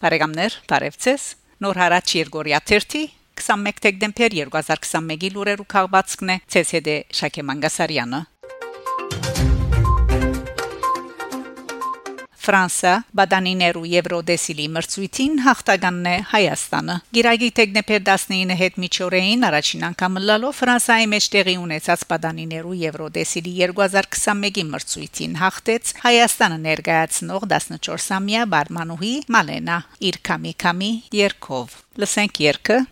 Բարեկամներ, բարևձեզ։ Նոր հարաճ Երգորիա 30 21 դեկտեմբեր 2021-ի լուրերու քաղվածքն է ՑՍԴ Շակե Մանգասարյանը Ֆրանսա բադանիներու Եվրոդեսիլի մրցույթին հաղթականն է Հայաստանը։ Գիրագի տեգնեպեր 19 հետ միջօրեին առաջին անգամ լալով Ֆրանսայի մեջ տեղի ունեցած բադանիներու Եվրոդեսիլի 2021-ի մրցույթին հաղթեց Հայաստանը ներկայացնող 14-ամյա բարմանուհի Մալենա իր կամի երկով։ Լսենք երկը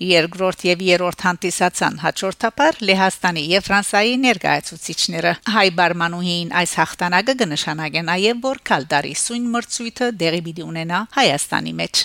երկրորդ եւ երրորդ հանդիսացան հաջորդաբար Լեհաստանի եւ Ֆրանսայի ներկայացուցիչները հայ բարմանուհին այս հաղթանակը կնշանակեն նաեւ որ կալդարի սույն մրցույթը դեղի պիտի ունենա Հայաստանի մեջ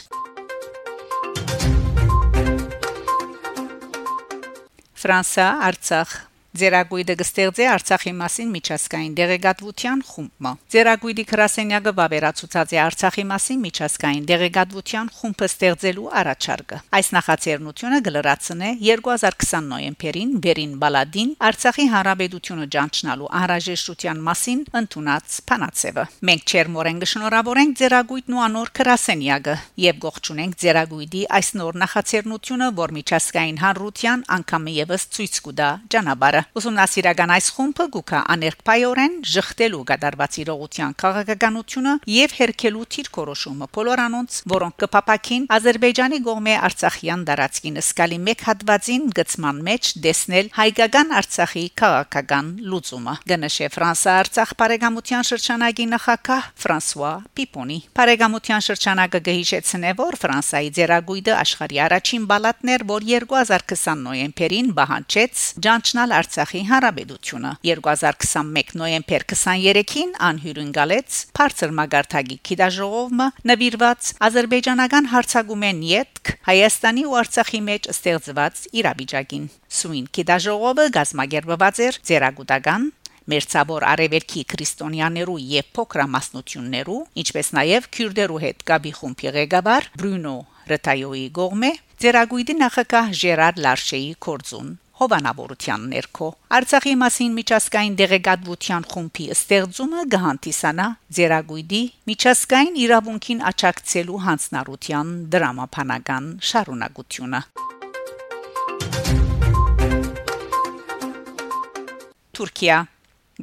Ֆրանսա Արցախ Ձերագույդը գստեղծե Արցախի մասին միջազգային դեղեկատվության խումբը։ Ձերագույդի քրասենյակը վավերացուցած է Արցախի մասին միջազգային դեղեկատվության խումբը ստեղծելու առաջարկը։ Այս նախաձեռնությունը գլրացնե 2020 նոյեմբերին Բերին Բալադին Արցախի հանրապետությունը ճանչնալու անհրաժեշտության մասին ընդունած փանացևը։ Մենք չերմորեն գշնորհավորենք Ձերագույդն ու անոր քրասենյակը եւ գողջունենք Ձերագույդի այս նոր նախաձեռնությունը, որ միջազգային հանրության անգամ եւս ցույց կտա ճանապարհը Ուսումնասիրական այս խումբը գուկա աներկպայորեն շղթելու գդարված իրողության քաղաքականությունը եւ հերքելու թիրքորոշումը բոլորանոնց, որոնք կփապակին Ադրբեջանի գողմե Արցախյան դարածքին սկալի մեկ հատվածին գծման մեջ դեսնել հայկական Արցախի քաղաքական լուծումը։ Գնշե Ֆրանսա-Արցախ բարեկամության շրջանագի նախակահ Ֆրանսուଆ Պիպոնի։ Բարեկամության շրջանակը գհիշեցնե, որ Ֆրանսայի ձերագույդը աշխարհի առաջին բալատներ, որ 2020 նոյեմբերին բահանջեց ճանչնալ Արցախի հանրապետությունը 2021 նոյեմբեր 23-ին անհյուրընկալեց բարձր մագարտագի քիդաժողովը նվիրված ազերբայջանական հարցագումեն յետք Հայաստանի ու Արցախի մեջ ստեղծված իրավիճակին Սույն քիդաժողովը գազմագերբված էր ծերագուտական Մերցավոր արևելքի քրիստոնյաներու եւ փոքրամասնություններու, ինչպես նաեւ քյուրդերու հետ գաբի խումբի ղեկավար Բրունո Ռետայոյի գողմե Ձերագույդի նախակահ Ժերար Լարշեի կորձուն հովանավորության ներքո Արցախի մասին միջազգային դեղեկատվության խումբի ստեղծումը գահանտիսանա Ձերագույդի միջազգային իրավունքին աչակցելու հանձնառության դրամապանական շարունակությունը Թուրքիա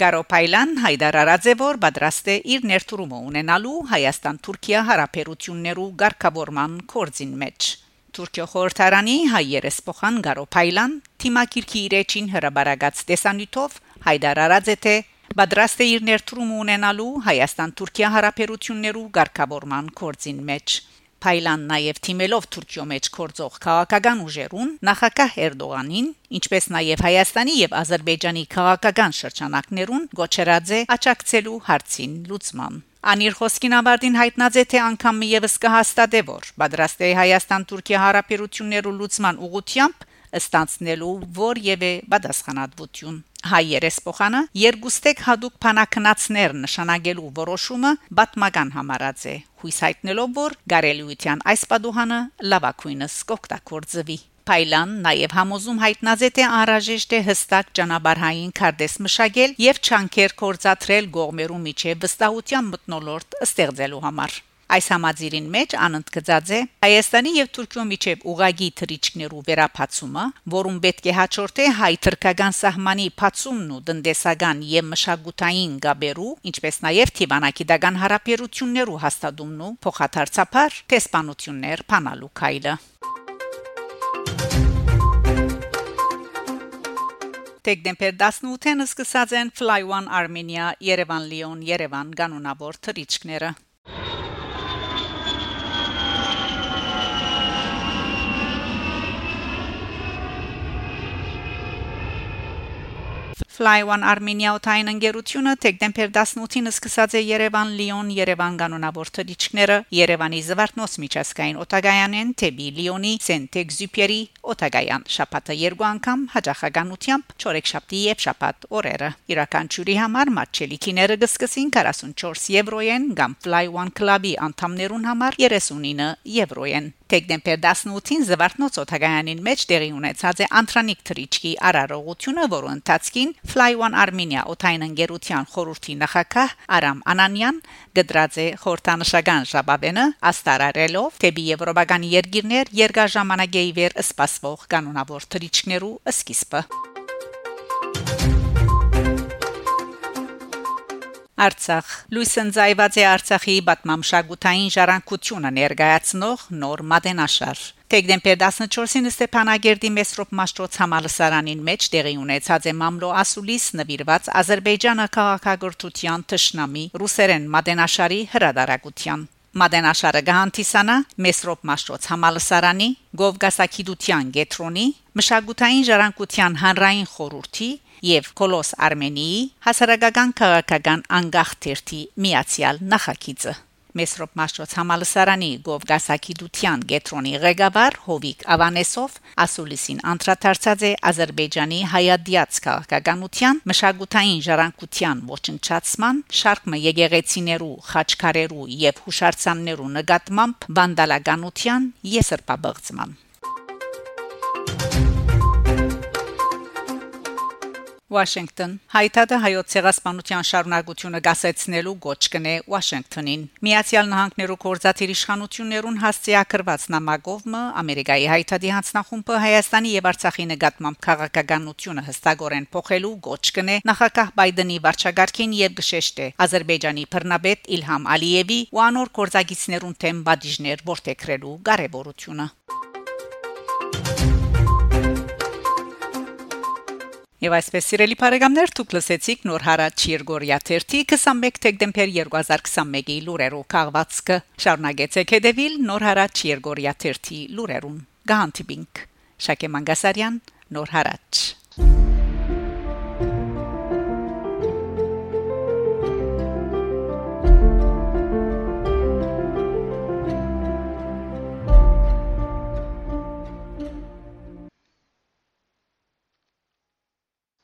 Գարոփայլան հայտար արածե որ պատրաստ է իր ներդրումը ունենալու Հայաստան-Թուրքիա հարաբերություններու ղեկավարման կորձին մեջ Թուրքիա խորհրդարանի հայ երեսփոխան Գարոփայլան թիմակիրքի իրեջին հրաբարագած տեսանյութով հայտար արածե թե պատրաստ է իր ներդրումը ունենալու Հայաստան-Թուրքիա հարաբերություններու ղեկավարման կորձին մեջ Փայլան նաև թիմելով Թուրքիո մեջ կորձող քաղաքական ուժերուն նախագահ Էրդողանին, ինչպես նաև Հայաստանի եւ Ադրբեջանի քաղաքական շրջանակներուն գոչերած է աճակցելու հարցին լուծման։ Անիր խոսքին ավարտին հայտնած է թե անգամ մի եւս կհաստատե որ պատրաստ է Հայաստան-Թուրքիա հարաբերություններու լուծման ուղղությամբ ստանցնելու որևէ պատասխանատվություն հայ երեսփոխանը երկուստեք հadoop փանակնացներ նշանակելու որոշումը բատմական համարած է հույս հայտնելով որ գարելույթյան այս պատուհանը լավակույնս կօգտագործվի Փայլան նաև համոզում հայտնած է թե անհրաժեշտ է հստակ ճանապարհային քարտեզ մշակել եւ չանկեր կորցատրել գողմերու միջև վստահության մտնոլորտ ստեղծելու համար Այս համաձիրին մեջ անընդգծած է Հայաստանի եւ Թուրքիո միջև ուղագի թրիչքներու վերապացումը, որում պետք է հաջորդե հայ-թրքական սահմանի փացումն ու տնտեսական եւ մշակութային գաբերու, ինչպես նաեւ թիվանակիդական հարաբերություններու հաստատումն ու փոխադարձաբար տեսփանություններ փանալու քայլը։ Դեկտեմբեր 18-ին սկսած են Fly One Armenia Yerevan Lyon Yerevan գանունավոր թռիչքները Fly-1 Armenia օթային ընկերությունը դեկտեմբեր 18-ին սկսած է Երևան-Լիոն-Երևան կանոնավոր թռիչքները Երևանի Զվարթնոց միջազգային օտագայանեն Թեբի Լիոնի Սենտեքսյուպերի օտագայան շաբաթը երկու անգամ հաջողականությամբ չորեքշաբթի եւ շաբաթ օրերը իրականչուրի համար մատչելիքիները գսկսին 44 եվրոյեն կամ Fly-1 Club-ի անդամներուն համար 39 եվրոյեն Դեկտեմբեր 18-ին Զվարթնոց օթագայանին մեջ տեղի ունեցած է Անտրանիկ թրիչկի արարողությունը, որը ընթացքին Fly One Armenia օթային ընկերության խորհրդի նախակահ Արամ Անանյան գդրած է խորհրդանշական ժապավենը աստարարելով թեպի եվրոպական երկիրներ երկաժամանակի վեր սպասվող կանոնավոր թրիչքներու սկիզբը Արցախ Լույսն զայված է Արցախի բատմամշակութային ժառանգությունը ներկայացնող նոր մատենաշար Դեկտեմբեր 14-ին Ստեփանագերդի Մեսրոպ Մաշտոց համալսարանին մեջ տեղի ունեցած է Մամլո Ասուլիս նվիրված Ադրբեջանը քաղաքագործության ճշնամի ռուսերեն մատենաշարի հրադարակության Մադենաշարը գահանտիսանա Մեսրոպ Մաշտոց համալսարանի Գովգասակիդության գետրոնի մշակութային ժառանգության հանրային խորհրդի եւ Կոլոս Արմենիի հասարակական քաղաքական անկախ թերթի միացյալ նախագիծը Մեսրոպ Մաշտոց համալսարանի Գովգասակիդության գետրոնի ղեկավար Հովիկ Ավանեսով ասուլիսին անդրադարձած է Ադրբեջանի հայադիաց քաղաքականության մշակութային ժառանգության ոչնչացման շարքը եկեղեցիներու, խաչքարերու եւ հուշարձաններու նկատմամբ վանդալականության եսրպաբղծման Վաշինգտոն Հայտարարը հայոց ցեղասպանության շարունակությունը գասեցնելու գոչ կնե Վաշինգտոնին Միացյալ Նահանգներու կորզաթիր իշխանություններուն հասցեակրված նամակովը Ամերիկայի հայտարարի հանձնախումբը Հայաստանի եւ Արցախի նկատմամբ քաղաքականությունը հստակորեն փոխելու գոչ կնե նախագահ Բայդենի վարչագարքին եւ գշեշտե Ադրբեջանի բռնաբեդ Իլհամ Ալիևի ու անոր կորզագիցներուն թեմ բադիժներ որթեքրելու կարեւորությունը Եվ այսպես սիրելի բարեկամներ, դուք լսեցիք նոր հարաճ Երգորիա 21 դեկտեմբեր 2021-ի լուրերով քաղվածքը։ Շարունակեցեք հետևել նոր հարաճ Երգորիա 30 լուրերուն։ Գանտիբինգ Շակե Մանգասարյան նոր հարաճ